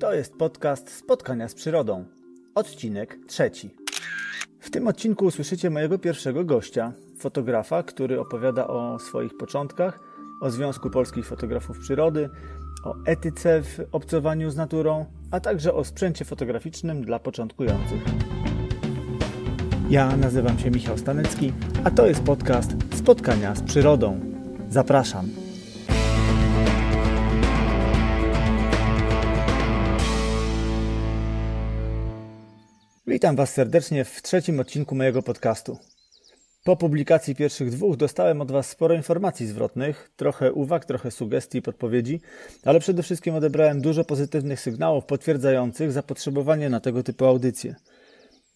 To jest podcast Spotkania z Przyrodą. Odcinek trzeci. W tym odcinku usłyszycie mojego pierwszego gościa, fotografa, który opowiada o swoich początkach, o Związku Polskich Fotografów Przyrody, o etyce w obcowaniu z naturą, a także o sprzęcie fotograficznym dla początkujących. Ja nazywam się Michał Stanecki, a to jest podcast Spotkania z Przyrodą. Zapraszam. Witam Was serdecznie w trzecim odcinku mojego podcastu. Po publikacji pierwszych dwóch dostałem od Was sporo informacji zwrotnych, trochę uwag, trochę sugestii i podpowiedzi, ale przede wszystkim odebrałem dużo pozytywnych sygnałów potwierdzających zapotrzebowanie na tego typu audycje.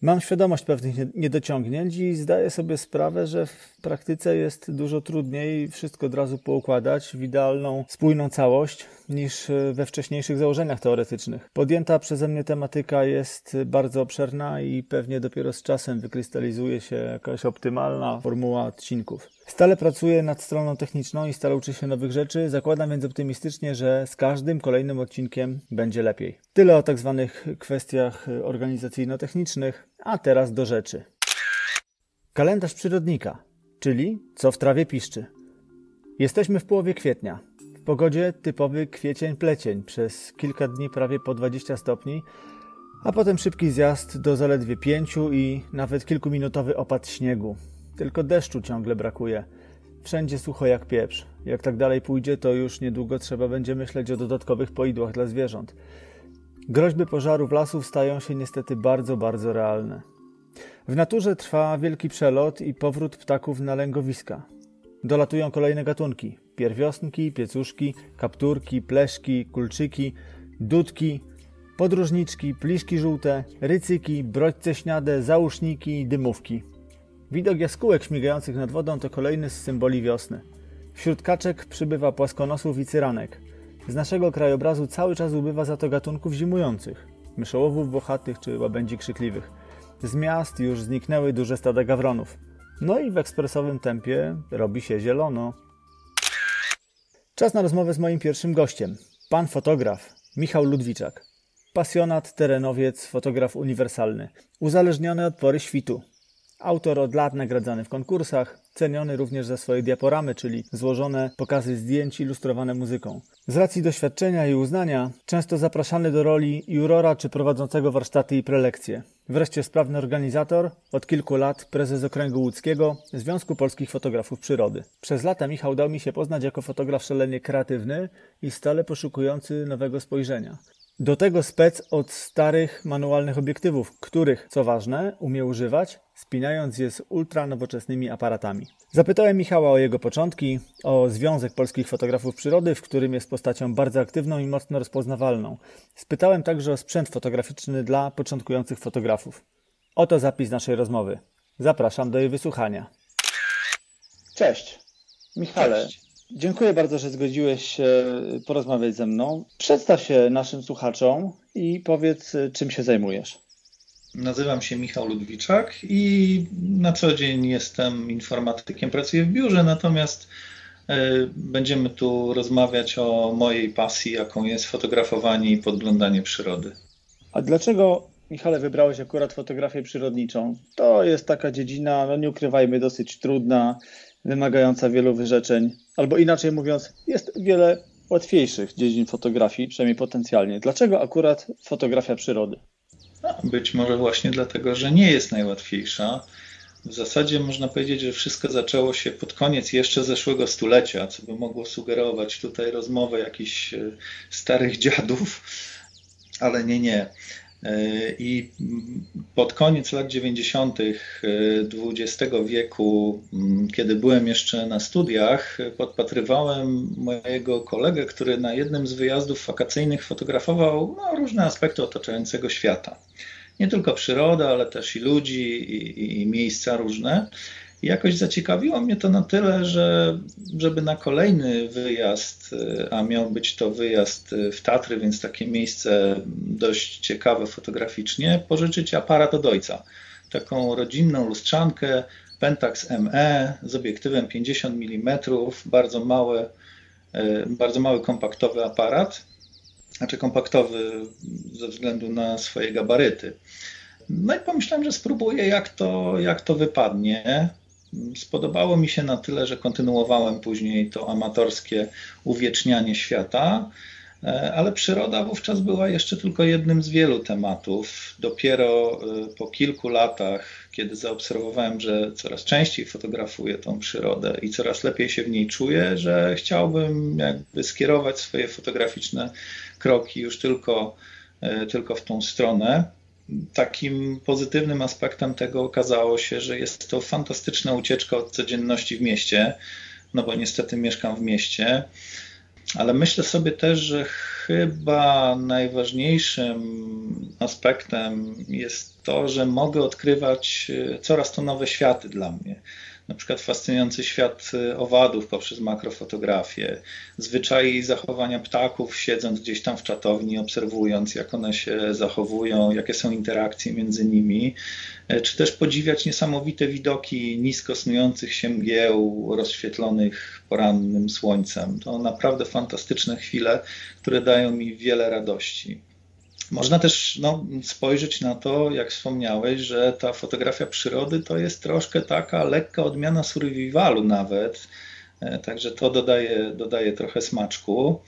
Mam świadomość pewnych niedociągnięć i zdaję sobie sprawę, że w praktyce jest dużo trudniej wszystko od razu poukładać w idealną, spójną całość niż we wcześniejszych założeniach teoretycznych. Podjęta przeze mnie tematyka jest bardzo obszerna i pewnie dopiero z czasem wykrystalizuje się jakaś optymalna formuła odcinków. Stale pracuję nad stroną techniczną i stale uczę się nowych rzeczy. Zakładam więc optymistycznie, że z każdym kolejnym odcinkiem będzie lepiej. Tyle o tak zwanych kwestiach organizacyjno-technicznych, a teraz do rzeczy. Kalendarz przyrodnika, czyli co w trawie piszczy. Jesteśmy w połowie kwietnia. W pogodzie typowy kwiecień-plecień przez kilka dni prawie po 20 stopni, a potem szybki zjazd do zaledwie 5 i nawet kilkuminutowy opad śniegu. Tylko deszczu ciągle brakuje. Wszędzie sucho jak pieprz. Jak tak dalej pójdzie, to już niedługo trzeba będzie myśleć o dodatkowych poidłach dla zwierząt. Groźby pożarów lasów stają się niestety bardzo, bardzo realne. W naturze trwa wielki przelot i powrót ptaków na lęgowiska. Dolatują kolejne gatunki: pierwiosnki, piecuszki, kapturki, pleszki, kulczyki, dudki, podróżniczki, pliszki żółte, rycyki, brodźce śniade, załóżniki, dymówki. Widok jaskółek śmigających nad wodą to kolejny z symboli wiosny. Wśród kaczek przybywa płaskonosów i cyranek. Z naszego krajobrazu cały czas ubywa za to gatunków zimujących. Myszołowów włochatych czy łabędzi krzykliwych. Z miast już zniknęły duże stada gawronów. No i w ekspresowym tempie robi się zielono. Czas na rozmowę z moim pierwszym gościem. Pan fotograf Michał Ludwiczak. Pasjonat, terenowiec, fotograf uniwersalny. Uzależniony od pory świtu. Autor od lat nagradzany w konkursach, ceniony również za swoje diaporamy, czyli złożone pokazy zdjęć ilustrowane muzyką. Z racji doświadczenia i uznania często zapraszany do roli jurora czy prowadzącego warsztaty i prelekcje. Wreszcie sprawny organizator, od kilku lat prezes Okręgu Łódzkiego Związku Polskich Fotografów Przyrody. Przez lata Michał dał mi się poznać jako fotograf szalenie kreatywny i stale poszukujący nowego spojrzenia. Do tego spec od starych manualnych obiektywów, których, co ważne, umie używać, spinając je z ultra nowoczesnymi aparatami. Zapytałem Michała o jego początki, o Związek Polskich Fotografów Przyrody, w którym jest postacią bardzo aktywną i mocno rozpoznawalną. Spytałem także o sprzęt fotograficzny dla początkujących fotografów. Oto zapis naszej rozmowy. Zapraszam do jej wysłuchania. Cześć. Michale, Cześć. Dziękuję bardzo, że zgodziłeś się porozmawiać ze mną. Przedstaw się naszym słuchaczom i powiedz, czym się zajmujesz. Nazywam się Michał Ludwiczak i na co dzień jestem informatykiem, pracuję w biurze, natomiast e, będziemy tu rozmawiać o mojej pasji, jaką jest fotografowanie i podglądanie przyrody. A dlaczego, Michale, wybrałeś akurat fotografię przyrodniczą? To jest taka dziedzina, no nie ukrywajmy, dosyć trudna, wymagająca wielu wyrzeczeń. Albo inaczej mówiąc, jest wiele łatwiejszych dziedzin fotografii, przynajmniej potencjalnie. Dlaczego akurat fotografia przyrody? Być może właśnie dlatego, że nie jest najłatwiejsza. W zasadzie można powiedzieć, że wszystko zaczęło się pod koniec jeszcze zeszłego stulecia, co by mogło sugerować tutaj rozmowę jakichś e, starych dziadów, ale nie, nie. I pod koniec lat 90. XX wieku, kiedy byłem jeszcze na studiach, podpatrywałem mojego kolegę, który na jednym z wyjazdów wakacyjnych fotografował no, różne aspekty otaczającego świata. Nie tylko przyrodę, ale też i ludzi, i, i miejsca różne. I jakoś zaciekawiło mnie to na tyle, że żeby na kolejny wyjazd, a miał być to wyjazd w Tatry, więc takie miejsce dość ciekawe fotograficznie, pożyczyć aparat od ojca. Taką rodzinną lustrzankę Pentax ME z obiektywem 50 mm, bardzo mały, bardzo mały kompaktowy aparat. Znaczy kompaktowy ze względu na swoje gabaryty. No i pomyślałem, że spróbuję, jak to, jak to wypadnie. Spodobało mi się na tyle, że kontynuowałem później to amatorskie uwiecznianie świata, e, ale przyroda wówczas była jeszcze tylko jednym z wielu tematów. Dopiero e, po kilku latach, kiedy zaobserwowałem, że coraz częściej fotografuję tą przyrodę i coraz lepiej się w niej czuję, że chciałbym jakby skierować swoje fotograficzne kroki już tylko, e, tylko w tą stronę takim pozytywnym aspektem tego okazało się, że jest to fantastyczna ucieczka od codzienności w mieście, no bo niestety mieszkam w mieście, ale myślę sobie też, że chyba najważniejszym aspektem jest to, że mogę odkrywać coraz to nowe światy dla mnie na przykład fascynujący świat y, owadów poprzez makrofotografię, zwyczaje i zachowania ptaków, siedząc gdzieś tam w czatowni, obserwując, jak one się zachowują, jakie są interakcje między nimi, e, czy też podziwiać niesamowite widoki nisko snujących się mgieł rozświetlonych porannym słońcem. To naprawdę fantastyczne chwile, które dają mi wiele radości. Można też no, spojrzeć na to, jak wspomniałeś, że ta fotografia przyrody to jest troszkę taka lekka odmiana survivalu nawet, e, także to dodaje, dodaje trochę smaczku.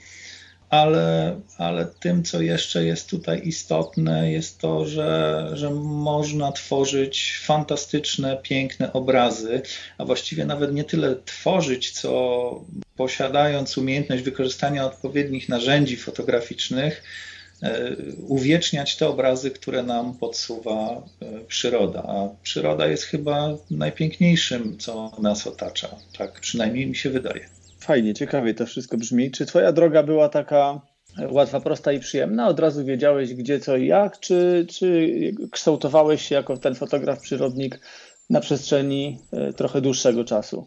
Ale, ale tym, co jeszcze jest tutaj istotne, jest to, że, że można tworzyć fantastyczne, piękne obrazy, a właściwie nawet nie tyle tworzyć, co posiadając umiejętność wykorzystania odpowiednich narzędzi fotograficznych, uwieczniać te obrazy, które nam podsuwa e, przyroda. A przyroda jest chyba najpiękniejszym, co nas otacza. Tak przynajmniej mi się wydaje. Fajnie, ciekawie to wszystko brzmi. Czy Twoja droga była taka łatwa, prosta i przyjemna? Od razu wiedziałeś gdzie, co i jak? Czy, czy kształtowałeś się jako ten fotograf przyrodnik na przestrzeni e, trochę dłuższego czasu?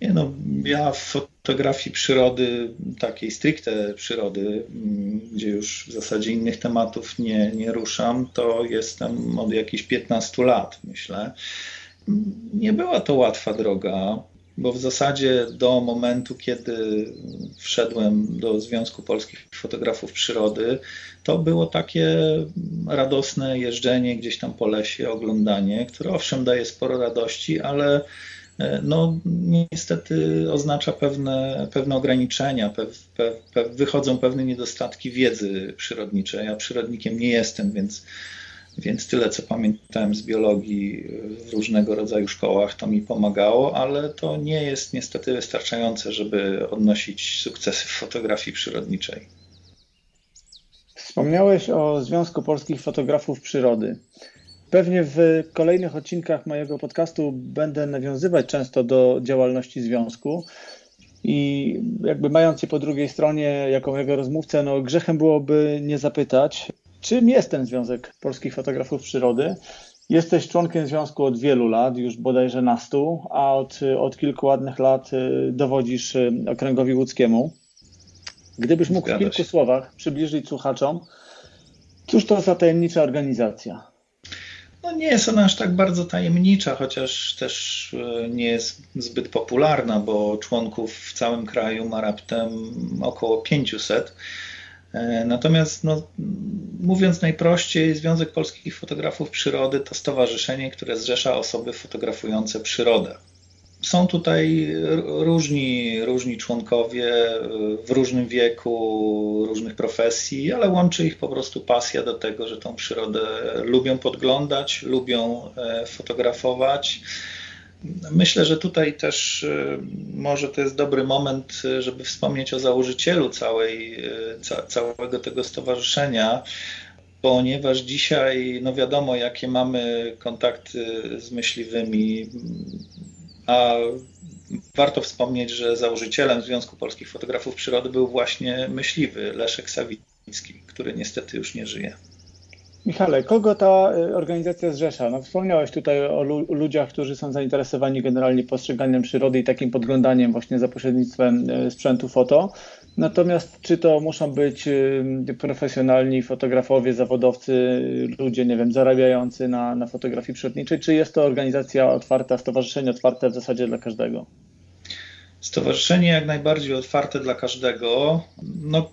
Nie no, ja w fotografii przyrody, takiej stricte przyrody, mm, gdzie już w zasadzie innych tematów nie, nie ruszam, to jestem od jakichś 15 lat, myślę. Nie była to łatwa droga, bo w zasadzie do momentu, kiedy wszedłem do Związku Polskich Fotografów Przyrody, to było takie radosne jeżdżenie gdzieś tam po lesie, oglądanie, które owszem daje sporo radości, ale no niestety oznacza pewne, pewne ograniczenia, wychodzą pewne niedostatki wiedzy przyrodniczej. Ja przyrodnikiem nie jestem, więc, więc tyle, co pamiętałem z biologii w różnego rodzaju szkołach, to mi pomagało, ale to nie jest niestety wystarczające, żeby odnosić sukcesy w fotografii przyrodniczej. Wspomniałeś o Związku Polskich Fotografów Przyrody. Pewnie w kolejnych odcinkach mojego podcastu będę nawiązywać często do działalności związku. I jakby mając je po drugiej stronie jako mojego rozmówcę, no grzechem byłoby nie zapytać, czym jest ten Związek Polskich Fotografów Przyrody. Jesteś członkiem związku od wielu lat, już bodajże nastu, a od, od kilku ładnych lat y, dowodzisz y, okręgowi łódzkiemu. Gdybyś mógł w kilku słowach przybliżyć słuchaczom, cóż to za tajemnicza organizacja? No nie jest ona aż tak bardzo tajemnicza, chociaż też e, nie jest zbyt popularna, bo członków w całym kraju ma raptem około 500. E, natomiast, no, mówiąc najprościej, Związek Polskich Fotografów Przyrody to stowarzyszenie, które zrzesza osoby fotografujące przyrodę. Są tutaj różni, różni członkowie w różnym wieku, różnych profesji, ale łączy ich po prostu pasja do tego, że tą przyrodę lubią podglądać, lubią e, fotografować. Myślę, że tutaj też e, może to jest dobry moment, żeby wspomnieć o założycielu całej, ca, całego tego stowarzyszenia, ponieważ dzisiaj, no wiadomo, jakie mamy kontakty z myśliwymi, a warto wspomnieć, że założycielem Związku Polskich Fotografów Przyrody był właśnie myśliwy Leszek Sawicki, który niestety już nie żyje. Michale, kogo ta y, organizacja zrzesza? No, wspomniałeś tutaj o lu ludziach, którzy są zainteresowani generalnie postrzeganiem przyrody i takim podglądaniem właśnie za pośrednictwem y, sprzętu foto. Natomiast czy to muszą być y, profesjonalni fotografowie, zawodowcy, ludzie, nie wiem, zarabiający na, na fotografii przyrodniczej, czy jest to organizacja otwarta, stowarzyszenie otwarte w zasadzie dla każdego? Stowarzyszenie jak najbardziej otwarte dla każdego. No,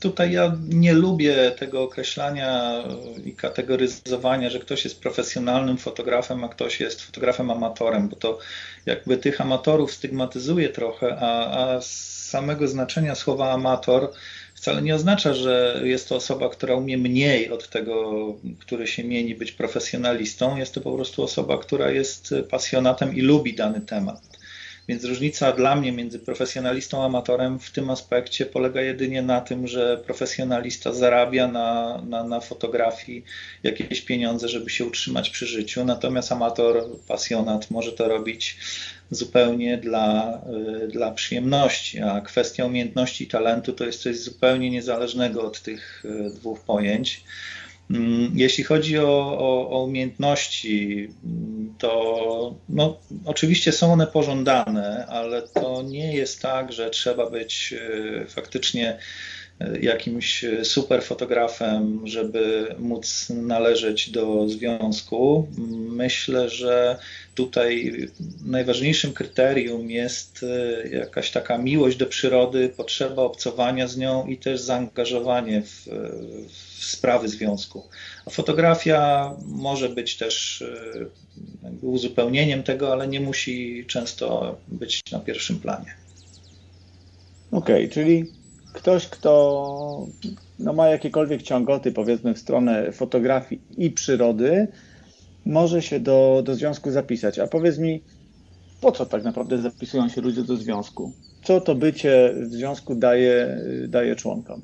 tutaj ja nie lubię tego określania i kategoryzowania, że ktoś jest profesjonalnym fotografem, a ktoś jest fotografem amatorem, bo to jakby tych amatorów stygmatyzuje trochę, a, a samego znaczenia słowa amator wcale nie oznacza, że jest to osoba, która umie mniej od tego, który się mieni być profesjonalistą. Jest to po prostu osoba, która jest pasjonatem i lubi dany temat. Więc różnica dla mnie między profesjonalistą a amatorem w tym aspekcie polega jedynie na tym, że profesjonalista zarabia na, na, na fotografii jakieś pieniądze, żeby się utrzymać przy życiu, natomiast amator, pasjonat może to robić zupełnie dla, y, dla przyjemności, a kwestia umiejętności i talentu to jest coś zupełnie niezależnego od tych y, dwóch pojęć. Mm, jeśli chodzi o, o, o, umiejętności, mm, to no, oczywiście są one pożądane, ale to nie jest tak, że trzeba być e, faktycznie jakimś super fotografem, żeby móc należeć do związku. Myślę, że tutaj najważniejszym kryterium jest e, jakaś taka miłość do przyrody, potrzeba obcowania z nią i też zaangażowanie w, w sprawy związku. A fotografia może być też e, uzupełnieniem tego, ale nie musi często być na pierwszym planie. Okej, okay, czyli ktoś, kto no, ma jakiekolwiek ciągoty, powiedzmy, w stronę fotografii i przyrody, może się do, do związku zapisać. A powiedz mi, po co tak naprawdę zapisują się ludzie do związku? Co to bycie w związku daje, daje członkom?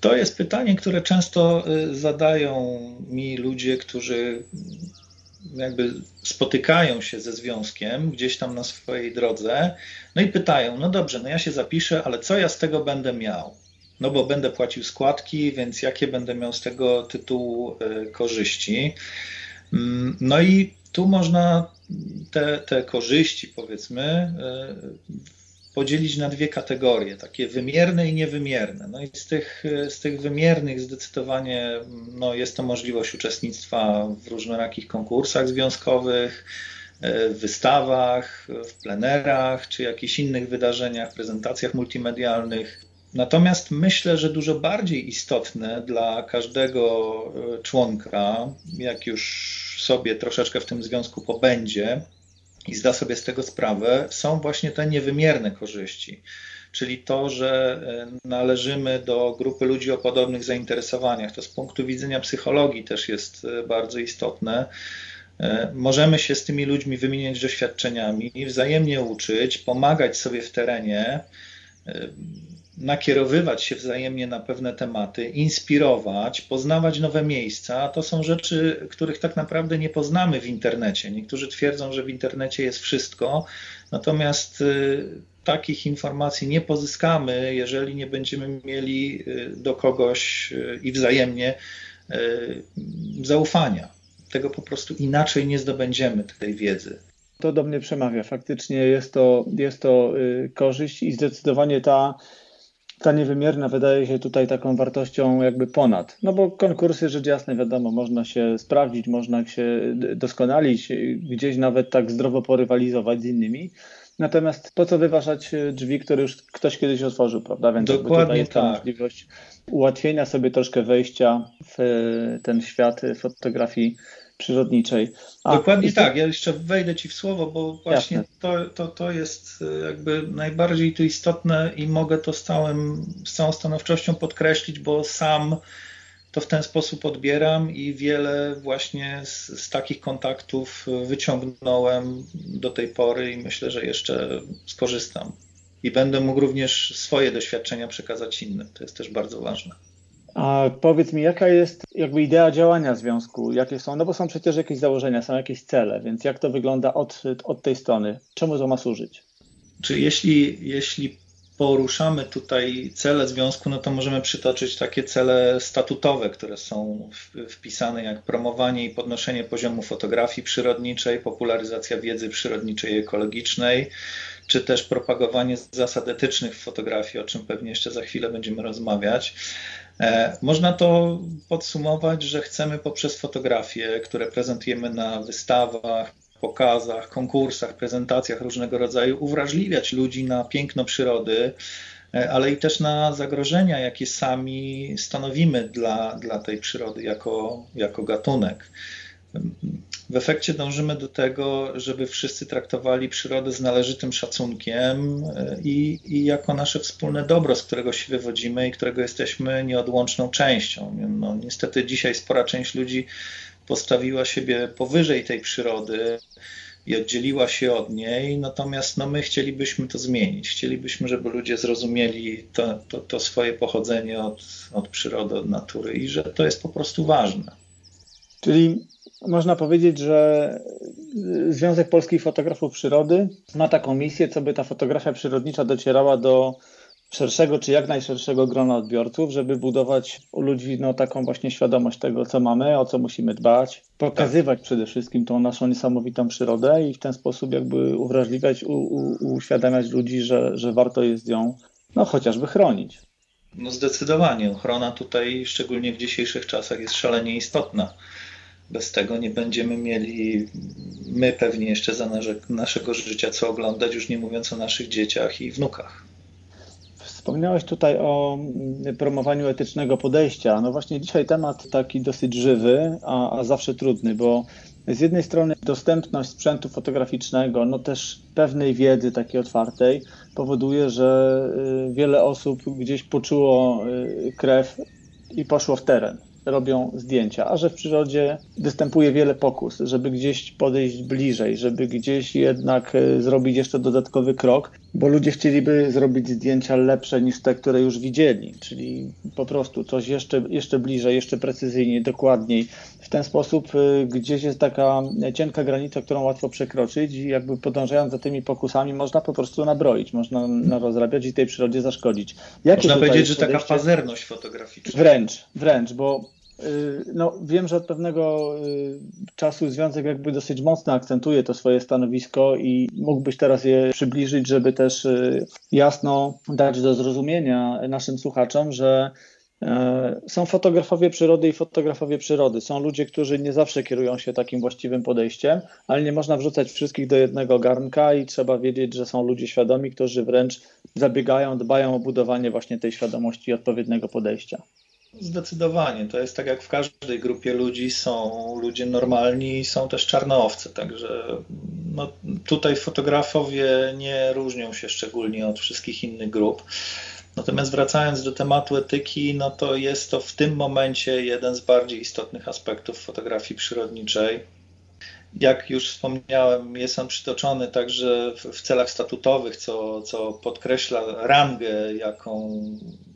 To jest pytanie, które często y, zadają mi ludzie, którzy jakby spotykają się ze związkiem gdzieś tam na swojej drodze, no i pytają, no dobrze, no ja się zapiszę, ale co ja z tego będę miał? No bo będę płacił składki, więc jakie będę miał z tego tytułu y, korzyści? Mm, no i tu można te, te korzyści, powiedzmy, y, podzielić na dwie kategorie, takie wymierne i niewymierne. No i z tych, z tych wymiernych zdecydowanie no jest to możliwość uczestnictwa w różnorakich konkursach związkowych, y, wystawach, w plenerach czy jakichś innych wydarzeniach, prezentacjach multimedialnych. Natomiast myślę, że dużo bardziej istotne dla każdego e, członka, jak już sobie troszeczkę w tym związku pobędzie i zda sobie z tego sprawę, są właśnie te niewymierne korzyści. Czyli to, że e, należymy do grupy ludzi o podobnych zainteresowaniach. To z punktu widzenia psychologii też jest e, bardzo istotne. Możemy się z tymi ludźmi wymieniać doświadczeniami, wzajemnie uczyć, pomagać sobie w terenie nakierowywać się wzajemnie na pewne tematy, inspirować, poznawać nowe miejsca, to są rzeczy, których tak naprawdę nie poznamy w internecie. Niektórzy twierdzą, że w internecie jest wszystko, natomiast y, takich informacji nie pozyskamy, jeżeli nie będziemy mieli y, do kogoś y, i wzajemnie zaufania. Tego po prostu inaczej nie zdobędziemy tej wiedzy. To do mnie przemawia. Faktycznie jest to, jest to korzyść i zdecydowanie ta ta niewymierna wydaje się tutaj taką wartością jakby ponad. No bo konkursy, rzecz jasna, wiadomo, można się sprawdzić, można się doskonalić, gdzieś nawet tak zdrowo porywalizować z innymi. Natomiast po co wyważać drzwi, które już ktoś kiedyś otworzył, prawda? Więc Dokładnie tutaj jest ta możliwość ułatwienia sobie troszkę wejścia w ten świat fotografii przyrodniczej. A, Dokładnie tak, ja jeszcze wejdę Ci w słowo, bo właśnie to, to, to jest e, jakby najbardziej tu istotne i mogę to z, całym, z całą stanowczością podkreślić, bo sam to w ten sposób odbieram i wiele właśnie z, z, takich kontaktów wyciągnąłem do tej pory i myślę, że jeszcze skorzystam. I będę mógł również swoje doświadczenia przekazać innym. To jest też bardzo ważne. A powiedz mi, jaka jest jakby idea działania związku? Jakie są? No bo są przecież jakieś założenia, są jakieś cele, więc jak to wygląda od, od tej strony? Czemu to ma służyć? Czy jeśli, jeśli poruszamy tutaj cele związku, no to możemy przytoczyć takie cele statutowe, które są wpisane jak promowanie i podnoszenie poziomu fotografii przyrodniczej, popularyzacja wiedzy przyrodniczej i ekologicznej, czy też propagowanie zasad etycznych w fotografii, o czym pewnie jeszcze za chwilę będziemy rozmawiać. E, można to podsumować, że chcemy poprzez fotografie, które prezentujemy na wystawach, pokazach, konkursach, prezentacjach różnego rodzaju uwrażliwiać ludzi na piękno przyrody, e, ale i też na zagrożenia, jakie sami stanowimy dla, dla tej przyrody jako, jako gatunek. W efekcie dążymy do tego, żeby wszyscy traktowali przyrodę z należytym szacunkiem e, i, i, jako nasze wspólne dobro, z którego się wywodzimy i którego jesteśmy nieodłączną częścią. No, niestety dzisiaj spora część ludzi postawiła siebie powyżej tej przyrody i oddzieliła się od niej, natomiast no, my chcielibyśmy to zmienić. Chcielibyśmy, żeby ludzie zrozumieli to, to, to swoje pochodzenie od, od przyrody, od natury i że to jest po prostu ważne. Czyli można powiedzieć, że Związek Polskich Fotografów Przyrody ma taką misję, co by ta fotografia przyrodnicza docierała do szerszego czy jak najszerszego grona odbiorców, żeby budować u ludzi no, taką właśnie świadomość tego, co mamy, o co musimy dbać, pokazywać tak. przede wszystkim tą naszą niesamowitą przyrodę i w ten sposób jakby uwrażliwiać, u, u, uświadamiać ludzi, że, że warto jest ją no, chociażby chronić. No zdecydowanie. Ochrona tutaj, szczególnie w dzisiejszych czasach, jest szalenie istotna. Bez tego nie będziemy mieli my pewnie jeszcze za nasze, naszego życia co oglądać, już nie mówiąc o naszych dzieciach i wnukach. Wspomniałeś tutaj o mm, promowaniu etycznego podejścia. No właśnie dzisiaj temat taki dosyć żywy, a, a zawsze trudny, bo z jednej strony dostępność sprzętu fotograficznego, no też pewnej wiedzy takiej otwartej powoduje, że y, wiele osób gdzieś poczuło y, krew i poszło w teren robią zdjęcia, a że w przyrodzie występuje wiele pokus, żeby gdzieś podejść bliżej, żeby gdzieś jednak e, zrobić jeszcze dodatkowy krok, bo ludzie chcieliby zrobić zdjęcia lepsze niż te, które już widzieli, czyli po prostu coś jeszcze, jeszcze bliżej, jeszcze precyzyjniej, dokładniej. W ten sposób e, gdzieś jest taka cienka granica, którą łatwo przekroczyć i jakby podążając za tymi pokusami można po prostu nabroić, można rozrabiać i tej przyrodzie zaszkodzić. Jakie można powiedzieć, że taka pazerność fotograficzna. Wręcz, wręcz, bo Y, no, wiem, że od pewnego y, czasu związek jakby dosyć mocno akcentuje to swoje stanowisko i mógłbyś teraz je przybliżyć, żeby też y, jasno dać do zrozumienia naszym słuchaczom, że są fotografowie przyrody i fotografowie przyrody. Są ludzie, którzy nie zawsze kierują się takim właściwym podejściem, ale nie można wrzucać wszystkich do jednego garnka i trzeba wiedzieć, że są ludzie świadomi, którzy wręcz zabiegają, dbają o budowanie właśnie tej świadomości i odpowiedniego podejścia. Zdecydowanie. To jest tak jak w każdej grupie ludzi są ludzie normalni i są też czarnoowce. Także no, tutaj fotografowie nie różnią się szczególnie od wszystkich innych grup. Natomiast wracając do tematu etyki, no to jest to w tym momencie jeden z bardziej istotnych aspektów fotografii przyrodniczej. Jak już wspomniałem, jest on przytoczony także w celach statutowych, co, co podkreśla rangę, jaką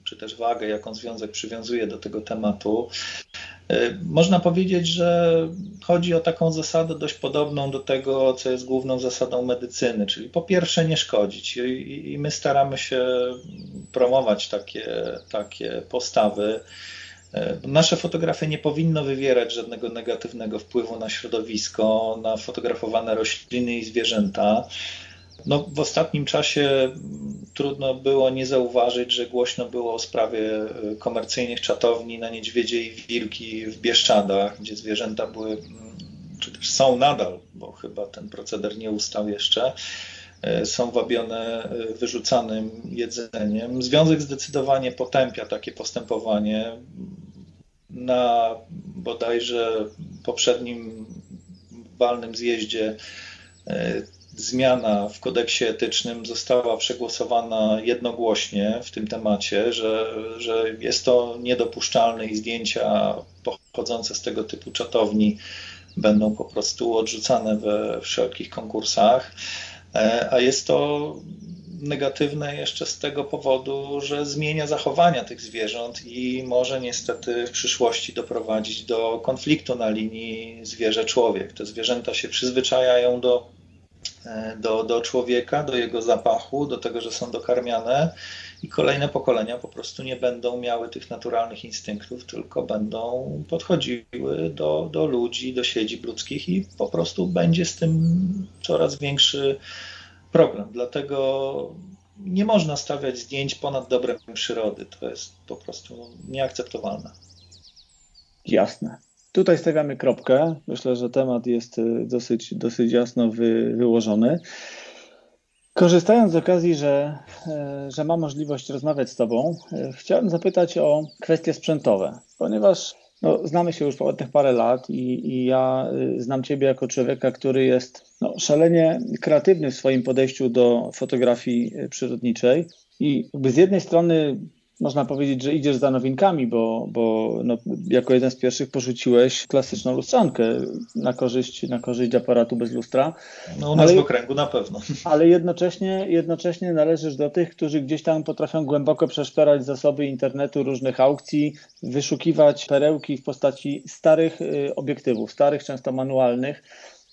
czy też wagę, jaką związek przywiązuje do tego tematu. E, można powiedzieć, że chodzi o taką zasadę dość podobną do tego, co jest główną zasadą medycyny, czyli po pierwsze nie szkodzić i my staramy się promować takie, takie postawy. E, nasze fotografie nie powinno wywierać żadnego negatywnego wpływu na środowisko, na fotografowane rośliny i zwierzęta. No, w ostatnim czasie trudno było nie zauważyć, że głośno było o sprawie y, komercyjnych czatowni na niedźwiedzie i wilki w Bieszczadach, gdzie zwierzęta były, mm, czy też są nadal, bo chyba ten proceder nie ustał jeszcze, y, są wabione y, wyrzucanym jedzeniem. Związek zdecydowanie potępia takie postępowanie. Na bodajże poprzednim walnym zjeździe zmiana w kodeksie etycznym została przegłosowana jednogłośnie w tym temacie, że, że jest to niedopuszczalne i zdjęcia pochodzące z tego typu czatowni będą po prostu odrzucane we wszelkich konkursach. E, a jest to negatywne jeszcze z tego powodu, że zmienia zachowania tych zwierząt i może niestety w przyszłości doprowadzić do konfliktu na linii zwierzę-człowiek. Te zwierzęta się przyzwyczajają do do, do człowieka, do jego zapachu, do tego, że są dokarmiane i kolejne pokolenia po prostu nie będą miały tych naturalnych instynktów, tylko będą podchodziły do, do ludzi, do siedzib ludzkich i po prostu będzie z tym coraz większy problem. Dlatego nie można stawiać zdjęć ponad dobrem przyrody. To jest po prostu nieakceptowalne. Jasne. Tutaj stawiamy kropkę. Myślę, że temat jest y, dosyć, dosyć jasno wy, wyłożony. Korzystając z okazji, że, e, że mam możliwość rozmawiać z Tobą, e, chciałem zapytać o kwestie sprzętowe, ponieważ no, znamy się już ładnych parę lat i, i ja y, znam Ciebie jako człowieka, który jest no, szalenie kreatywny w swoim podejściu do fotografii y, przyrodniczej. I z jednej strony można powiedzieć, że idziesz za nowinkami, bo, bo no, jako jeden z pierwszych porzuciłeś klasyczną lustrzankę na korzyść, na korzyść aparatu bez lustra. No u nas ale, w okręgu na pewno. Ale jednocześnie, jednocześnie należysz do tych, którzy gdzieś tam potrafią głęboko przeszperać zasoby internetu, różnych aukcji, wyszukiwać perełki w postaci starych y, obiektywów, starych, często manualnych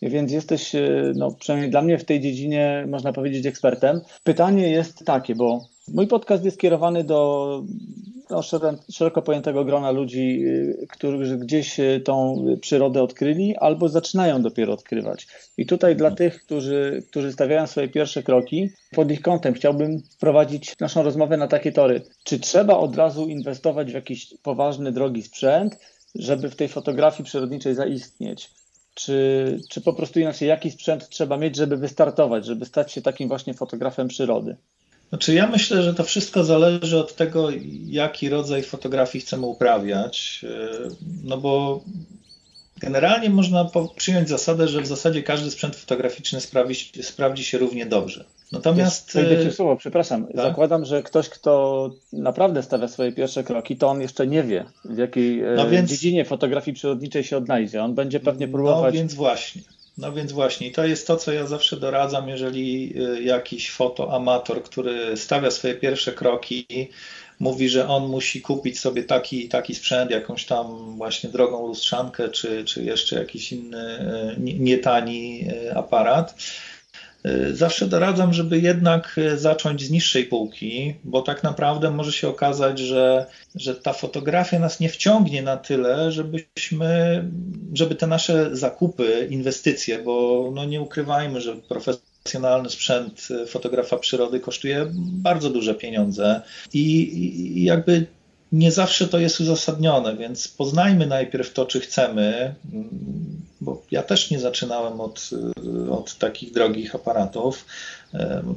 więc jesteś, y, no, przynajmniej dla mnie w tej dziedzinie, można powiedzieć, ekspertem. Pytanie jest takie, bo Mój podcast jest skierowany do, do szeroko pojętego grona ludzi, y, którzy gdzieś y, tą przyrodę odkryli albo zaczynają dopiero odkrywać. I tutaj dla tych, którzy, którzy stawiają swoje pierwsze kroki, pod ich kątem chciałbym wprowadzić naszą rozmowę na takie tory. Czy trzeba od razu inwestować w jakiś poważny, drogi sprzęt, żeby w tej fotografii przyrodniczej zaistnieć? Czy, czy po prostu inaczej, jaki sprzęt trzeba mieć, żeby wystartować, żeby stać się takim właśnie fotografem przyrody? Znaczy ja myślę, że to wszystko zależy od tego, jaki rodzaj fotografii chcemy uprawiać, e, no bo generalnie można przyjąć zasadę, że w zasadzie każdy sprzęt fotograficzny sprawdzi, sprawdzi się równie dobrze. Natomiast. Wejdę ci słowo, przepraszam. Tak? Zakładam, że ktoś, kto naprawdę stawia swoje pierwsze kroki, to on jeszcze nie wie, w jakiej e, no więc... dziedzinie fotografii przyrodniczej się odnajdzie. On będzie pewnie no próbować. No więc właśnie. No więc właśnie, to jest to, co ja zawsze doradzam, jeżeli y, jakiś fotoamator, który stawia swoje pierwsze kroki, mówi, że on musi kupić sobie taki taki sprzęt, jakąś tam właśnie drogą lustrzankę, czy, czy jeszcze jakiś inny y, nietani y, aparat. Y, zawsze doradzam, żeby jednak zacząć z niższej półki, bo tak naprawdę może się okazać, że, że ta fotografia nas nie wciągnie na tyle, żebyśmy, żeby te nasze zakupy, inwestycje, bo no nie ukrywajmy, że profesjonalny sprzęt y, fotografa przyrody kosztuje bardzo duże pieniądze i, jakby nie zawsze to jest uzasadnione, więc poznajmy najpierw to, czy chcemy, bo ja też nie zaczynałem od, od takich drogich aparatów.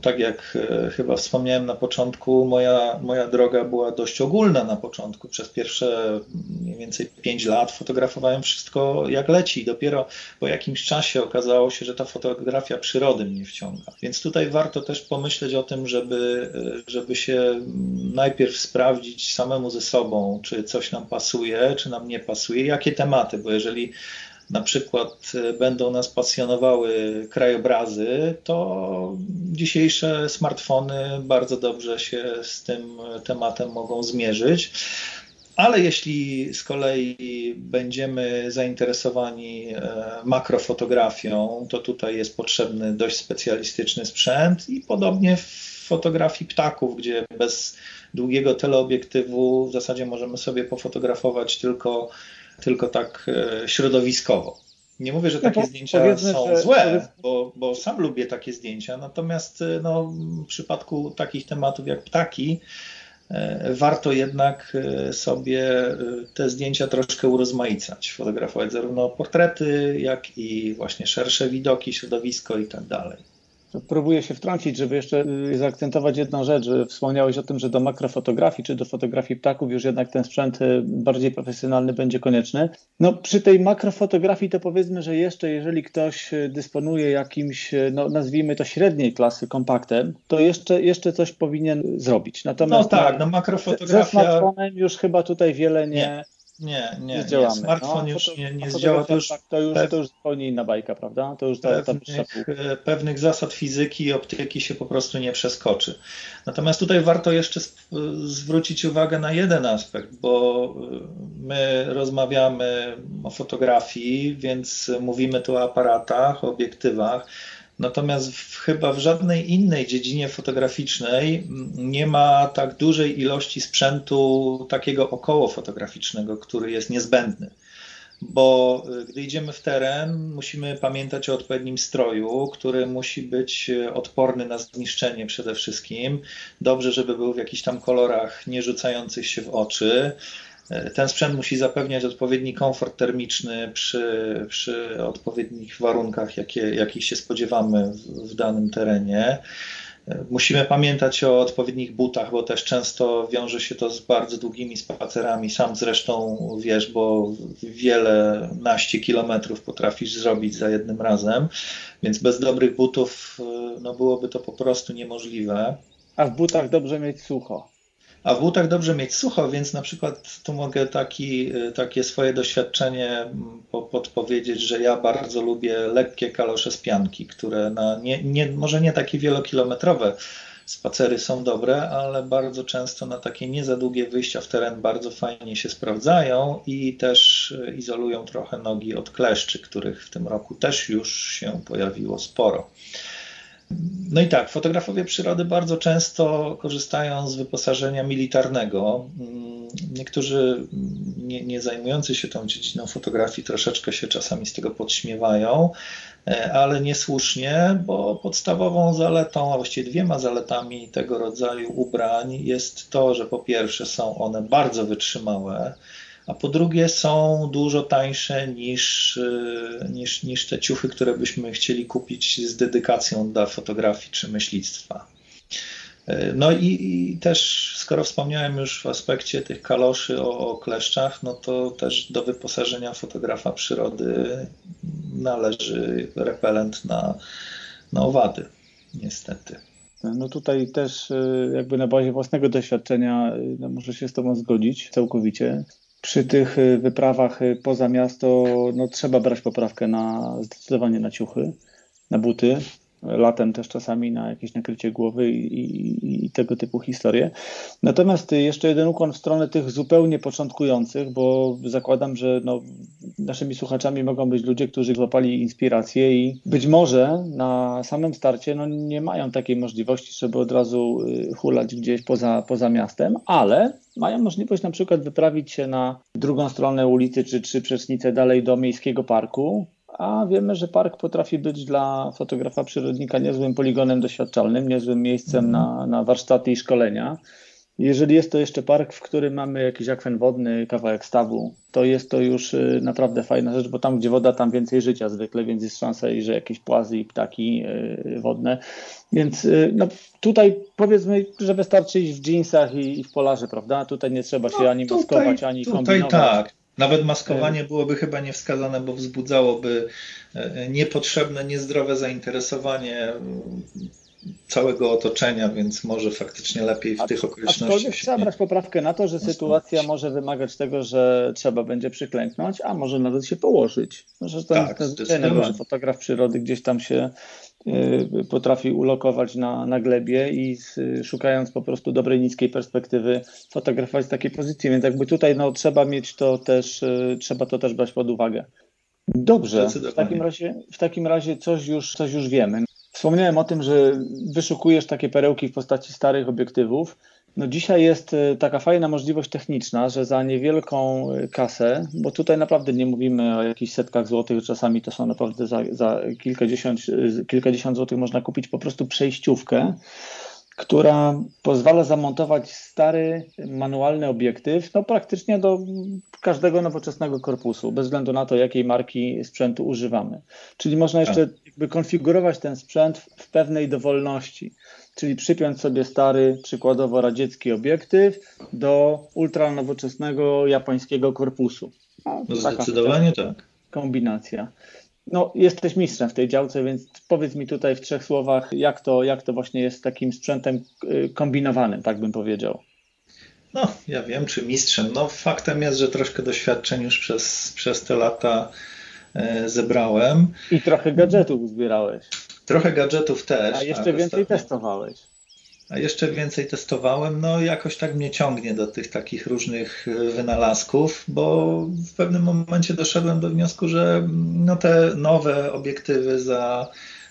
Tak jak e, chyba wspomniałem na początku, moja, moja droga była dość ogólna na początku. Przez pierwsze mniej więcej 5 lat fotografowałem wszystko jak leci. Dopiero po jakimś czasie okazało się, że ta fotografia przyrody mnie wciąga. Więc tutaj warto też pomyśleć o tym, żeby, e, żeby się najpierw sprawdzić samemu ze sobą, czy coś nam pasuje, czy nam nie pasuje, jakie tematy, bo jeżeli na przykład e, będą nas pasjonowały krajobrazy, to dzisiejsze smartfony bardzo dobrze się z tym tematem mogą zmierzyć. Ale jeśli z kolei będziemy zainteresowani e, makrofotografią, to tutaj jest potrzebny dość specjalistyczny sprzęt i podobnie w fotografii ptaków, gdzie bez długiego teleobiektywu w zasadzie możemy sobie pofotografować tylko tylko tak e, środowiskowo. Nie mówię, że takie no, zdjęcia są że... złe, bo, bo sam lubię takie zdjęcia, natomiast e, no, w przypadku takich tematów jak ptaki, e, warto jednak sobie te zdjęcia troszkę urozmaicać, fotografować zarówno portrety, jak i właśnie szersze widoki, środowisko i tak dalej. Próbuję się wtrącić, żeby jeszcze y, zaakcentować jedną rzecz. Że wspomniałeś o tym, że do makrofotografii czy do fotografii ptaków już jednak ten sprzęt y, bardziej profesjonalny będzie konieczny. No przy tej makrofotografii to powiedzmy, że jeszcze jeżeli ktoś y, dysponuje jakimś, no nazwijmy to średniej klasy kompaktem, to jeszcze, jeszcze coś powinien zrobić. Natomiast no tak, no makrofotografia... Ze smartfonem już chyba tutaj wiele nie, nie nie, nie, nie, nie. smartfon no, już nie, nie zdziała. To już, to, już, to już zupełnie inna bajka, prawda? To już ta, pewnych, ta pewnych zasad fizyki i optyki się po prostu nie przeskoczy. Natomiast tutaj warto jeszcze zwrócić uwagę na jeden aspekt, bo y, my rozmawiamy o fotografii, więc mówimy tu o aparatach, obiektywach. Natomiast w, chyba w żadnej innej dziedzinie fotograficznej nie ma tak dużej ilości sprzętu takiego około fotograficznego, który jest niezbędny. Bo y, gdy idziemy w teren, musimy pamiętać o odpowiednim stroju, który musi być y, odporny na zniszczenie przede wszystkim. Dobrze, żeby był w jakichś tam kolorach nie rzucających się w oczy Ten sprzęt musi zapewniać odpowiedni komfort termiczny przy, przy odpowiednich warunkach, jakie, jakich się spodziewamy w, w danym terenie. Musimy pamiętać o odpowiednich butach, bo też często wiąże się to z bardzo długimi spacerami. Sam zresztą wiesz, bo wiele naście kilometrów potrafisz zrobić za jednym razem, więc bez dobrych butów no byłoby to po prostu niemożlive. A w butach dobrze mieć sucho. A w butach dobrze mieć sucho, więc na przykład tu mogę taki, takie swoje doświadczenie podpowiedzieć, że ja bardzo lubię lekkie kalosze z pianki, które na nie, nie, może nie takie wielokilometrowe spacery są dobre, ale bardzo często na takie nie za długie wyjścia w teren bardzo fajnie się sprawdzają i też izolują trochę nogi od kleszczy, których w tym roku też już się pojawiło sporo. No i tak, fotografowie przyrody bardzo często korzystają z wyposażenia militarnego. Mm, niektórzy nie, nie, zajmujący się tą dziedziną fotografii troszeczkę się czasami z tego podśmiewają, e, ale niesłusznie, bo podstawową zaletą, a właściwie dwiema zaletami tego rodzaju ubrań jest to, że po pierwsze są one bardzo wytrzymałe, a po drugie są dużo tańsze niż, y, niż, niż te ciuchy, które byśmy chcieli kupić z dedykacją dla fotografii czy myślistwa. Y, no i, i, też, skoro wspomniałem już w aspekcie tych kaloszy o, o, kleszczach, no to też do wyposażenia fotografa przyrody należy repelent na, na owady, niestety. No tutaj też y, jakby na bazie własnego doświadczenia no muszę się z Tobą zgodzić całkowicie przy tych y, wyprawach y, poza miasto no, trzeba brać poprawkę na zdecydowanie na ciuchy, na buty, latem też czasami na jakieś nakrycie głowy i, i, i, tego typu historie. Natomiast jeszcze jeden ukłon w stronę tych zupełnie początkujących, bo zakładam, że no, naszymi słuchaczami mogą być ludzie, którzy złapali inspirację i być może na samym starcie no, nie mają takiej możliwości, żeby od razu y, hulać gdzieś poza, poza miastem, ale mają możliwość na przykład wyprawić się na drugą stronę ulicy czy trzy przecznice dalej do miejskiego parku, a wiemy, że park potrafi być dla fotografa przyrodnika niezłym poligonem doświadczalnym, niezłym miejscem na, na warsztaty i szkolenia. Jeżeli jest to jeszcze park, w którym mamy jakiś akwen wodny, kawałek stawu, to jest to już y, naprawdę fajna rzecz, bo tam, gdzie woda, tam więcej życia zwykle, więc jest szansa, że jakieś płazy i ptaki y, wodne. Więc y, no, tutaj powiedzmy, że wystarczy iść w jeansach i, i w polarze, prawda? Tutaj nie trzeba się no, ani tutaj, maskować, ani tutaj kombinować. tak. Nawet maskowanie byłoby chyba niewskazane, bo wzbudzałoby e, niepotrzebne, niezdrowe zainteresowanie całego otoczenia, więc może faktycznie lepiej w tych okolicznościach. Aczkolwiek trzeba brać poprawkę na to, że sytuacja może wymagać tego, że trzeba będzie przyklęknąć, a może nawet się położyć. Że to tak, jest że fotograf przyrody gdzieś tam się potrafi ulokować na, na glebie i z, szukając po prostu dobrej, niskiej perspektywy fotografować z takiej pozycji, więc jakby tutaj no, trzeba mieć to też, y, trzeba to też brać pod uwagę. Dobrze, w takim razie, w takim razie coś, już, coś już wiemy. Wspomniałem o tym, że wyszukujesz takie perełki w postaci starych obiektywów. No dzisiaj jest e, taka fajna możliwość techniczna, że za niewielką e, kasę, bo tutaj naprawdę nie mówimy o jakichś setkach złotych, czasami to są naprawdę za, za kilkadziesiąt, e, kilkadziesiąt złotych można kupić po prostu przejściówkę, która pozwala zamontować stary manualny obiektyw no praktycznie do każdego nowoczesnego korpusu, bez względu na to, jakiej marki sprzętu używamy. Czyli można jeszcze tak. jakby konfigurować ten sprzęt w pewnej dowolności, czyli przypiąć sobie stary, przykładowo radziecki obiektyw do ultranowoczesnego japońskiego korpusu. No, no zdecydowanie tak. Kombinacja. No, jesteś mistrzem w tej działce, więc powiedz mi tutaj w trzech słowach, jak to, jak to właśnie jest takim sprzętem y, kombinowanym, tak bym powiedział. No, ja wiem, czy mistrzem. No, faktem jest, że troszkę doświadczeń już przez, przez te lata e, zebrałem. I trochę gadżetów zbierałeś. Trochę gadżetów też. A jeszcze tak, więcej ostatnio. testowałeś. A jeszcze więcej testowałem, no jakoś tak mnie ciągnie do tych takich różnych e, wynalazków, bo w pewnym momencie doszedłem do wniosku, że no te nowe obiektywy za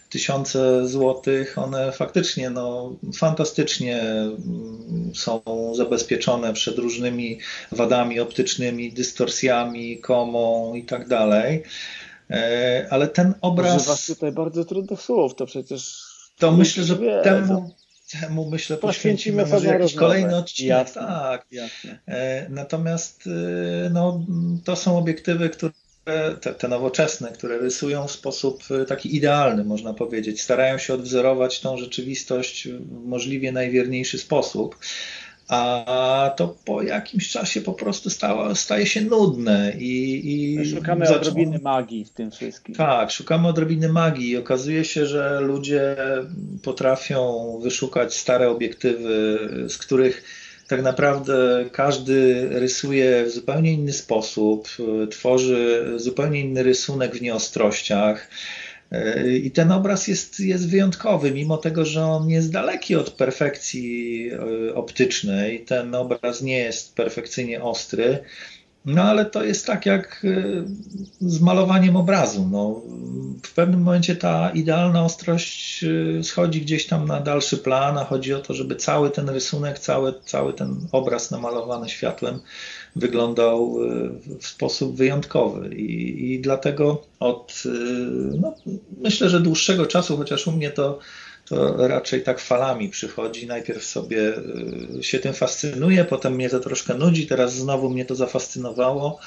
tysiące złotych, one faktycznie no, fantastycznie mm, są zabezpieczone przed różnymi wadami optycznymi, dystorsjami, komą i tak dalej. E, ale ten obraz. Używasz tutaj bardzo trudnych słów, to przecież. To myślę, że temu, temu myślę poświęcimy może jakiś kolejny odcinek. Jasne, tak. Jasne. Natomiast no, to są obiektywy, które te, te, nowoczesne, które rysują w sposób taki idealny, można powiedzieć. Starają się odwzorować tą rzeczywistość w możliwie najwierniejszy sposób a to po jakimś czasie po prostu staje się nudne. I, i szukamy zaczą... odrobiny magii w tym wszystkim. Tak, szukamy odrobiny magii i okazuje się, że ludzie potrafią wyszukać stare obiektywy, z których tak naprawdę każdy rysuje w zupełnie inny sposób, tworzy zupełnie inny rysunek w nieostrościach. I ten obraz jest, jest wyjątkowy, mimo tego, że on jest daleki od perfekcji e, optycznej. Ten obraz nie jest perfekcyjnie ostry, no ale to jest tak jak e, z malowaniem obrazu. No, w pewnym momencie ta idealna ostrość e, schodzi gdzieś tam na dalszy plan, a chodzi o to, żeby cały ten rysunek, cały, cały ten obraz namalowany światłem wyglądał e, w sposób wyjątkowy. I, i dlatego od no, myślę, że dłuższego czasu, chociaż u mnie to to raczej tak falami przychodzi. Najpierw sobie y, się tym fascynuję, potem mnie to troszkę nudzi, teraz znowu mnie to zafascynowało.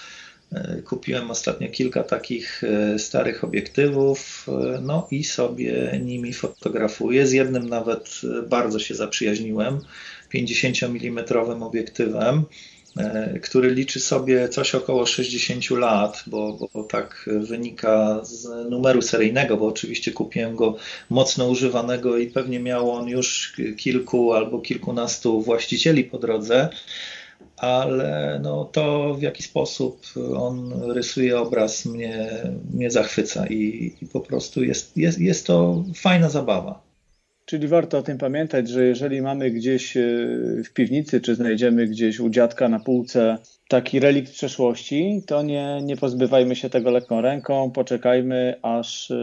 Kupiłem ostatnio kilka takich starych obiektywów, no i sobie nimi fotografuję. Z jednym nawet bardzo się zaprzyjaźniłem, 50 mm obiektywem. E, który liczy sobie coś około 60 lat, bo, bo tak wynika z numeru seryjnego, bo oczywiście kupiłem go mocno używanego i pewnie miał on już kilku albo kilkunastu właścicieli po drodze ale no, to w jaki sposób on rysuje obraz mnie, mnie zachwyca i, i po prostu jest, jest, jest to fajna zabawa. Czyli warto o tym pamiętać, że jeżeli mamy gdzieś e, w piwnicy, czy znajdziemy gdzieś u dziadka na półce taki relikt przeszłości, to nie, nie pozbywajmy się tego lekką ręką, poczekajmy, aż y,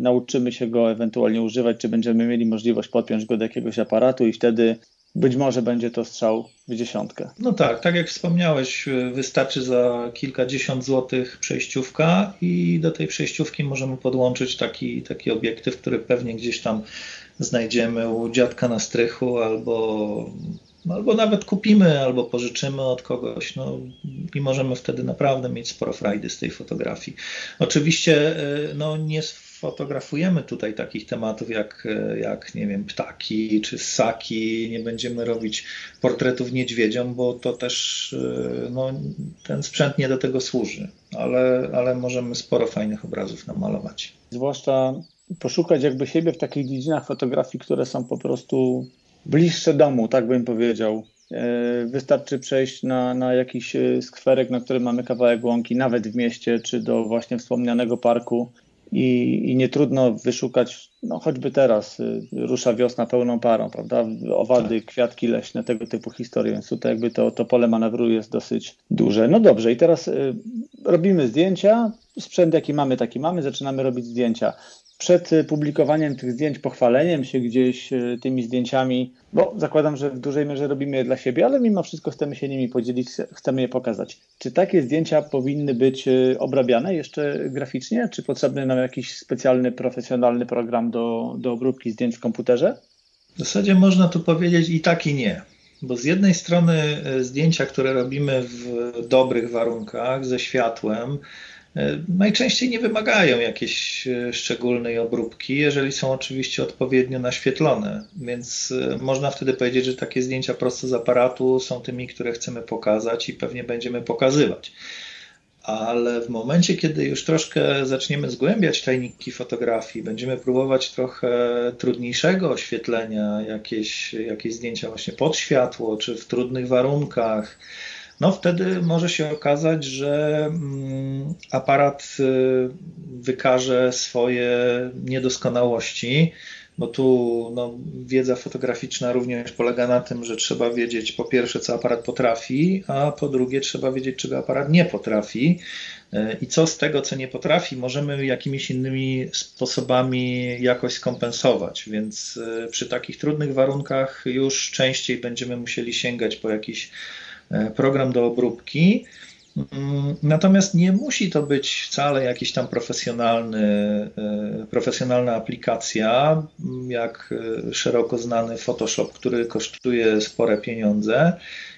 nauczymy się go ewentualnie używać, czy będziemy mieli możliwość podpiąć go do jakiegoś aparatu i wtedy być może będzie to strzał w dziesiątkę. No tak, tak jak wspomniałeś, wystarczy za kilkadziesiąt złotych przejściówka i do tej przejściówki możemy podłączyć taki, taki obiektyw, który pewnie gdzieś tam znajdziemy u dziadka na strychu albo, albo nawet kupimy, albo pożyczymy od kogoś no, i możemy wtedy naprawdę mieć sporo frajdy z tej fotografii. Oczywiście e, no, nie fotografujemy tutaj takich tematów jak, jak nie wiem, ptaki czy ssaki, nie będziemy robić portretów niedźwiedziom, bo to też e, no, ten sprzęt nie do tego służy, ale, ale możemy sporo fajnych obrazów namalować. Zwłaszcza poszukać jakby siebie w takich dziedzinach fotografii, które są po prostu bliższe domu, tak bym powiedział. E, wystarczy przejść na, na jakiś e, skwerek, na którym mamy kawałek łąki, nawet w mieście, czy do właśnie wspomnianego parku i, i nie trudno wyszukać, no choćby teraz e, rusza wiosna pełną parą, prawda? Owady, tak. kwiatki leśne, tego typu historie, więc tutaj jakby to, to pole manewru jest dosyć duże. No dobrze, i teraz robimy zdjęcia, sprzęt jaki mamy, taki mamy, zaczynamy robić zdjęcia przed y, publikowaniem tych zdjęć, pochwaleniem się gdzieś y, tymi zdjęciami, bo zakładam, że w dużej mierze robimy je dla siebie, ale mimo wszystko chcemy się nimi podzielić, chcemy je pokazać. Czy takie zdjęcia powinny być y, obrabiane jeszcze graficznie? Czy potrzebny nam jakiś specjalny, profesjonalny program do, do obróbki zdjęć w komputerze? W zasadzie można tu powiedzieć i tak, i nie. Bo z jednej strony zdjęcia, które robimy w dobrych warunkach, ze światłem, najczęściej nie wymagają jakiejś e, szczególnej obróbki, jeżeli są oczywiście odpowiednio naświetlone, więc e, można wtedy powiedzieć, że takie zdjęcia prosto z aparatu są tymi, które chcemy pokazać i pewnie będziemy pokazywać. Ale w momencie, kiedy już troszkę zaczniemy zgłębiać tajniki fotografii, będziemy próbować trochę trudniejszego oświetlenia, jakieś, jakieś zdjęcia właśnie pod światło, czy w trudnych warunkach, no wtedy może się okazać, że mm, aparat y, wykaże swoje niedoskonałości, bo tu no, wiedza fotograficzna również polega na tym, że trzeba wiedzieć po pierwsze, co aparat potrafi, a po drugie trzeba wiedzieć, czego aparat nie potrafi. Y, I co z tego, co nie potrafi, możemy jakimiś innymi sposobami jakoś skompensować. Więc y, przy takich trudnych warunkach już częściej będziemy musieli sięgać po jakiś program do obróbki. Mm, natomiast nie musi to być wcale jakiś tam profesjonalny, e, profesjonalna aplikacja, jak e, szeroko znany Photoshop, który kosztuje spore pieniądze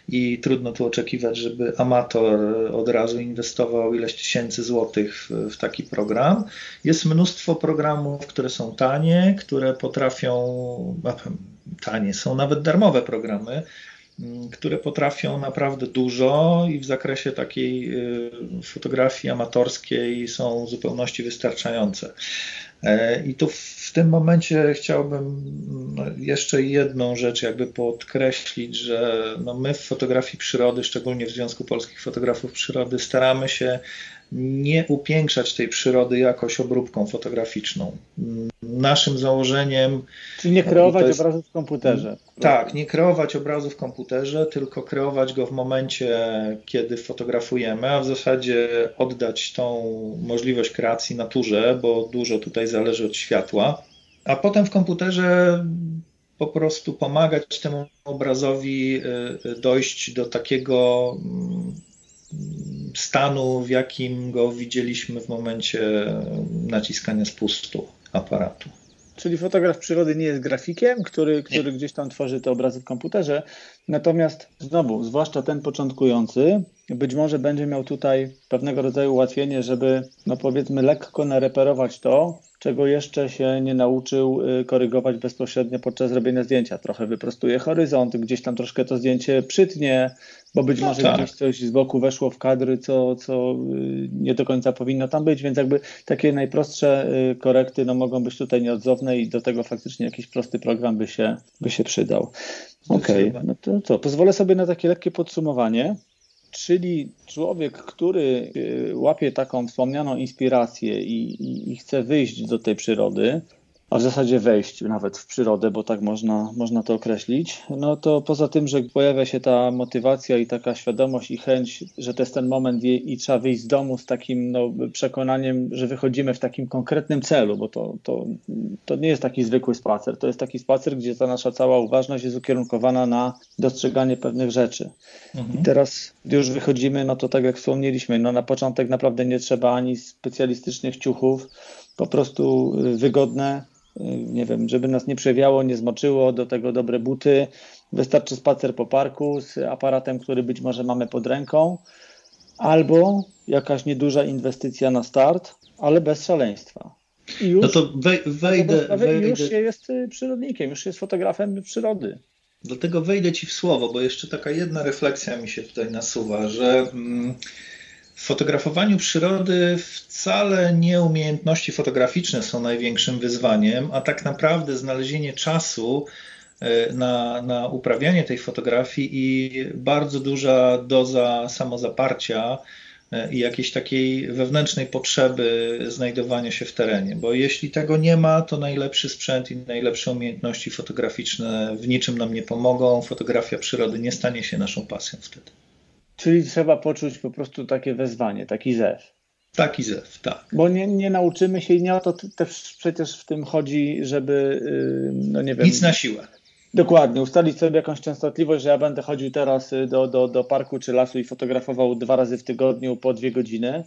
i trudno tu oczekiwać, żeby amator od razu inwestował ileś tysięcy złotych w, taki program. Jest mnóstwo programów, które są tanie, które potrafią, tanie, są nawet darmowe programy, Mm, które potrafią naprawdę dużo i w zakresie takiej y, fotografii amatorskiej są w zupełności wystarczające. E, I tu w tym momencie chciałbym no, jeszcze jedną rzecz jakby podkreślić, że no my w fotografii przyrody, szczególnie w Związku Polskich Fotografów Przyrody, staramy się nie upiększać tej przyrody jakoś obróbką fotograficzną. Naszym założeniem. Czyli nie kreować jest, obrazu w komputerze. Tak, nie kreować obrazu w komputerze, tylko kreować go w momencie, kiedy fotografujemy, a w zasadzie oddać tą możliwość kreacji naturze, bo dużo tutaj zależy od światła. A potem w komputerze po prostu pomagać temu obrazowi y, y, dojść do takiego mm, stanu, w jakim go widzieliśmy w momencie naciskania spustu aparatu. Czyli fotograf przyrody nie jest grafikiem, który, który gdzieś tam tworzy te obrazy w komputerze. Natomiast znowu, zwłaszcza ten początkujący, być może będzie miał tutaj pewnego rodzaju ułatwienie, żeby, no powiedzmy, lekko nareperować to, czego jeszcze się nie nauczył y, korygować bezpośrednio podczas robienia zdjęcia. Trochę wyprostuje horyzont, gdzieś tam troszkę to zdjęcie przytnie, bo być no może tak. gdzieś coś z boku weszło w kadry, co, co y, nie do końca powinno tam być, więc jakby takie najprostsze y, korekty no, mogą być tutaj nieodzowne i do tego faktycznie jakiś prosty program by się, by się przydał. Okej, okay. no to co, pozwolę sobie na takie lekkie podsumowanie. Czyli człowiek, który y, łapie taką wspomnianą inspirację i, i, i, chce wyjść do tej przyrody, a w zasadzie wejść nawet w przyrodę, bo tak można, można to określić, no to poza tym, że pojawia się ta motywacja i taka świadomość i chęć, że to jest ten moment i, i trzeba wyjść z domu z takim no, przekonaniem, że wychodzimy w takim konkretnym celu, bo to, to, to nie jest taki zwykły spacer, to jest taki spacer, gdzie ta nasza cała uważność jest ukierunkowana na dostrzeganie pewnych rzeczy. Mhm. I teraz, gdy już wychodzimy, no to tak jak wspomnieliśmy, no na początek naprawdę nie trzeba ani specjalistycznych ciuchów, po prostu wygodne, nie wiem, żeby nas nie przewiało, nie zmoczyło, do tego dobre buty. Wystarczy spacer po parku z aparatem, który być może mamy pod ręką, albo jakaś nieduża inwestycja na start, ale bez szaleństwa. I już, no to wej, wejdę, wejdę. już się jest y, przyrodnikiem, już jest fotografem przyrody. Dlatego wejdę Ci w słowo, bo jeszcze taka jedna refleksja mi się tutaj nasuwa, że. Mm, w fotografowaniu przyrody wcale nie umiejętności fotograficzne są największym wyzwaniem, a tak naprawdę znalezienie czasu e, na, na uprawianie tej fotografii i bardzo duża doza samozaparcia e, i jakiejś takiej wewnętrznej potrzeby znajdowania się w terenie. Bo jeśli tego nie ma, to najlepszy sprzęt i najlepsze umiejętności fotograficzne w niczym nam nie pomogą. Fotografia przyrody nie stanie się naszą pasją wtedy. Czyli trzeba poczuć po prostu takie wezwanie, taki zew. Taki zew, tak. Bo nie, nie nauczymy się i nie o to też przecież w tym chodzi, żeby, no nie wiem. Nic na siłę. Dokładnie, ustalić sobie jakąś częstotliwość, że ja będę chodził teraz y, do, do, do parku czy lasu i fotografował dwa razy w tygodniu po dwie godziny.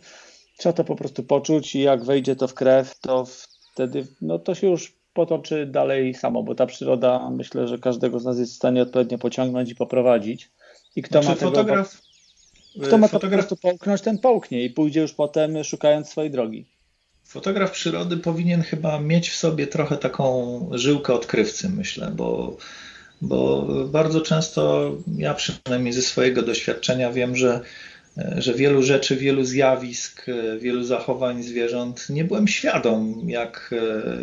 Trzeba to po prostu poczuć i jak wejdzie to w krew, to wtedy no to się już potoczy dalej samo, bo ta przyroda myślę, że każdego z nas jest w stanie odpowiednio pociągnąć i poprowadzić. I kto znaczy, ma tego fotograf, kto ma to fotograf... po prostu połknąć, ten połknie i pójdzie już potem szukając swojej drogi. Fotograf przyrody powinien chyba mieć w sobie trochę taką żyłkę odkrywcy, myślę, bo, bo bardzo często ja przynajmniej ze swojego doświadczenia wiem, że że wielu rzeczy, wielu zjawisk, wielu zachowań zwierząt nie byłem świadom, jak,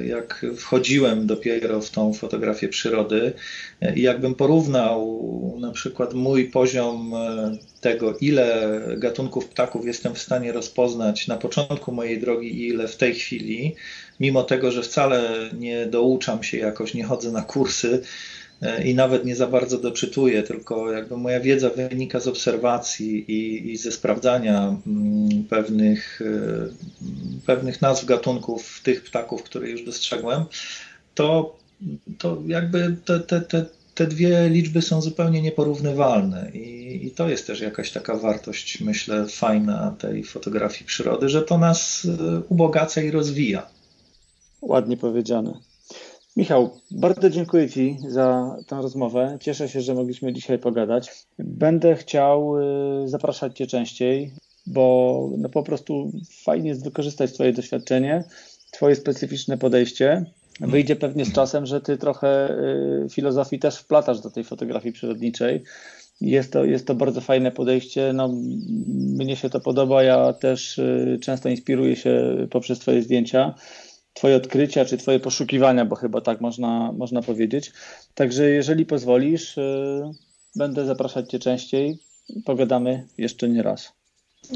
jak wchodziłem dopiero w tą fotografię przyrody. I jakbym porównał na przykład mój poziom tego, ile gatunków ptaków jestem w stanie rozpoznać na początku mojej drogi i ile w tej chwili, mimo tego, że wcale nie douczam się jakoś, nie chodzę na kursy, i nawet nie za bardzo doczytuję, tylko jakby moja wiedza wynika z obserwacji i, i ze sprawdzania mm, pewnych, e, pewnych nazw gatunków tych ptaków, które już dostrzegłem, to, to jakby te, te, te te dwie liczby są zupełnie nieporównywalne i, i, to jest też jakaś taka wartość, myślę, fajna tej fotografii przyrody, że to nas e, ubogaca i rozwija. Ładnie powiedziane. Michał, bardzo dziękuję Ci za tę rozmowę. Cieszę się, że mogliśmy dzisiaj pogadać. Będę chciał y, zapraszać Cię częściej, bo no po prostu fajnie jest wykorzystać Twoje doświadczenie, Twoje specyficzne podejście. Wyjdzie pewnie z czasem, że Ty trochę y, filozofii też wplatasz do tej fotografii przyrodniczej. Jest to, jest to bardzo fajne podejście. No, mnie się to podoba. Ja też y, często inspiruję się poprzez Twoje zdjęcia. Twoje odkrycia, czy Twoje poszukiwania, bo chyba tak można, można powiedzieć. Także jeżeli pozwolisz, yy, będę zapraszać Cię częściej. Pogadamy jeszcze nie raz.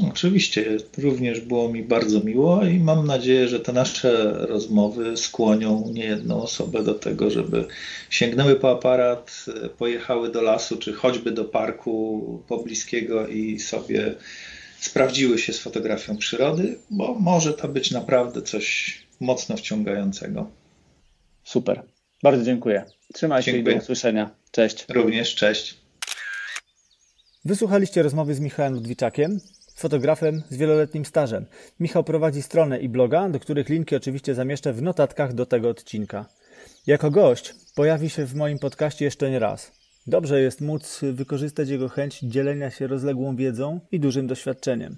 Oczywiście, również było mi bardzo miło i mam nadzieję, że te nasze rozmowy skłonią niejedną osobę do tego, żeby sięgnęły po aparat, pojechały do lasu, czy choćby do parku pobliskiego i sobie sprawdziły się z fotografią przyrody, bo może to być naprawdę coś mocno wciągającego. Super. Bardzo dziękuję. Trzymaj się dziękuję. i do usłyszenia. Cześć. Również, cześć. Wysłuchaliście rozmowy z Michałem Ludwiczakiem, fotografem z wieloletnim stażem. Michał prowadzi stronę i bloga, do których linki oczywiście zamieszczę w notatkach do tego odcinka. Jako gość pojawi się w moim podcaście jeszcze nie raz. Dobrze jest móc wykorzystać jego chęć dzielenia się rozległą wiedzą i dużym doświadczeniem.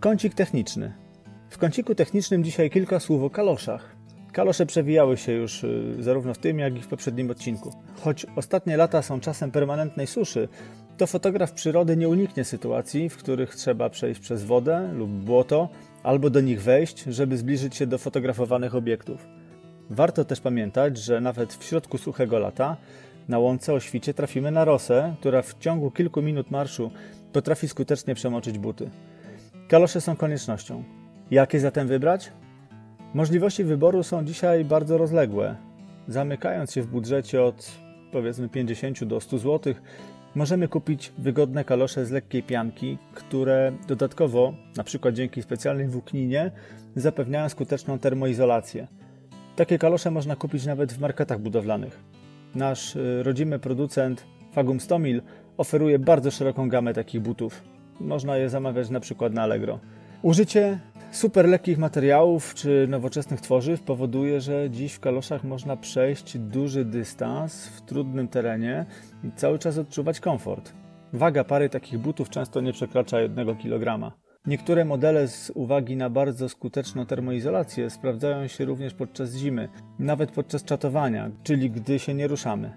Kącik techniczny. W kąciku technicznym dzisiaj kilka słów o kaloszach. Kalosze przewijały się już y, zarówno w tym, jak i w poprzednim odcinku. Choć ostatnie lata są czasem permanentnej suszy, to fotograf przyrody nie uniknie sytuacji, w których trzeba przejść przez wodę lub błoto, albo do nich wejść, żeby zbliżyć się do fotografowanych obiektów. Warto też pamiętać, że nawet w środku suchego lata na łące o świcie trafimy na rosę, która w ciągu kilku minut marszu potrafi skutecznie przemoczyć buty. Kalosze są koniecznością. Jakie zatem wybrać? Możliwości wyboru są dzisiaj bardzo rozległe. Zamykając się w budżecie od powiedzmy 50 do 100 zł, możemy kupić wygodne kalosze z lekkiej pianki, które dodatkowo, na przykład dzięki specjalnej włókninie, zapewniają skuteczną termoizolację. Takie kalosze można kupić nawet w marketach budowlanych. Nasz y, rodzimy producent Fagum Stomil oferuje bardzo szeroką gamę takich butów. Można je zamawiać na przykład na Allegro. Użycie super lekkich materiałów czy nowoczesnych tworzyw powoduje, że dziś w kaloszach można przejść duży dystans w trudnym terenie i cały czas odczuwać komfort. Waga pary takich butów często nie przekracza 1 kg. Niektóre modele z uwagi na bardzo skuteczną termoizolację sprawdzają się również podczas zimy, nawet podczas czatowania, czyli gdy się nie ruszamy.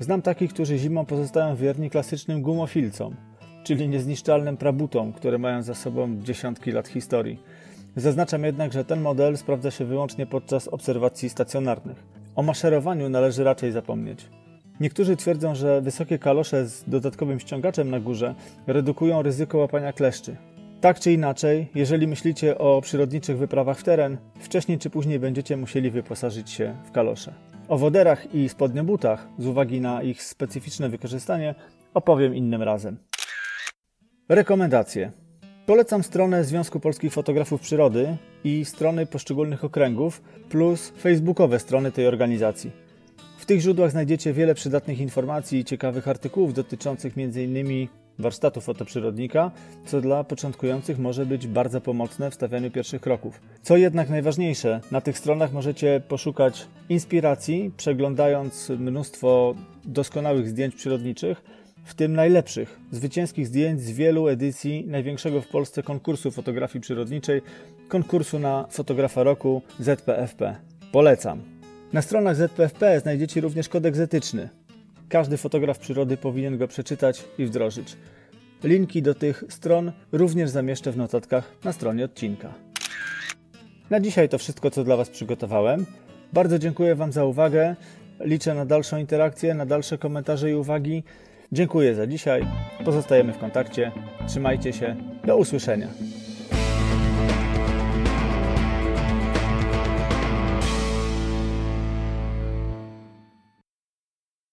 Znam takich, którzy zimą pozostają wierni klasycznym gumofilcom czyli niezniszczalnym prabutom, które mają za sobą dziesiątki lat historii. Zaznaczam jednak, że ten model sprawdza się wyłącznie podczas obserwacji stacjonarnych. O maszerowaniu należy raczej zapomnieć. Niektórzy twierdzą, że wysokie kalosze z dodatkowym ściągaczem na górze redukują ryzyko łapania kleszczy. Tak czy inaczej, jeżeli myślicie o przyrodniczych wyprawach w teren, wcześniej czy później będziecie musieli wyposażyć się w kalosze. O woderach i spodniobutach, z uwagi na ich specyficzne wykorzystanie, opowiem innym razem. Rekomendacje. Polecam stronę Związku Polskich Fotografów Przyrody i strony poszczególnych okręgów, plus facebookowe strony tej organizacji. W tych źródłach znajdziecie wiele przydatnych informacji i ciekawych artykułów dotyczących m.in. warsztatu fotoprzyrodnika, co dla początkujących może być bardzo pomocne w stawianiu pierwszych kroków. Co jednak najważniejsze, na tych stronach możecie poszukać inspiracji, przeglądając mnóstwo doskonałych zdjęć przyrodniczych, w tym najlepszych, zwycięskich zdjęć z wielu edycji największego w Polsce konkursu fotografii przyrodniczej, konkursu na fotografa roku ZPFP. Polecam. Na stronach ZPFP znajdziecie również kodeks etyczny. Każdy fotograf przyrody powinien go przeczytać i wdrożyć. Linki do tych stron również zamieszczę w notatkach na stronie odcinka. Na dzisiaj to wszystko, co dla Was przygotowałem. Bardzo dziękuję Wam za uwagę. Liczę na dalszą interakcję, na dalsze komentarze i uwagi. Dziękuję za dzisiaj. Pozostajemy w kontakcie. Trzymajcie się. Do usłyszenia.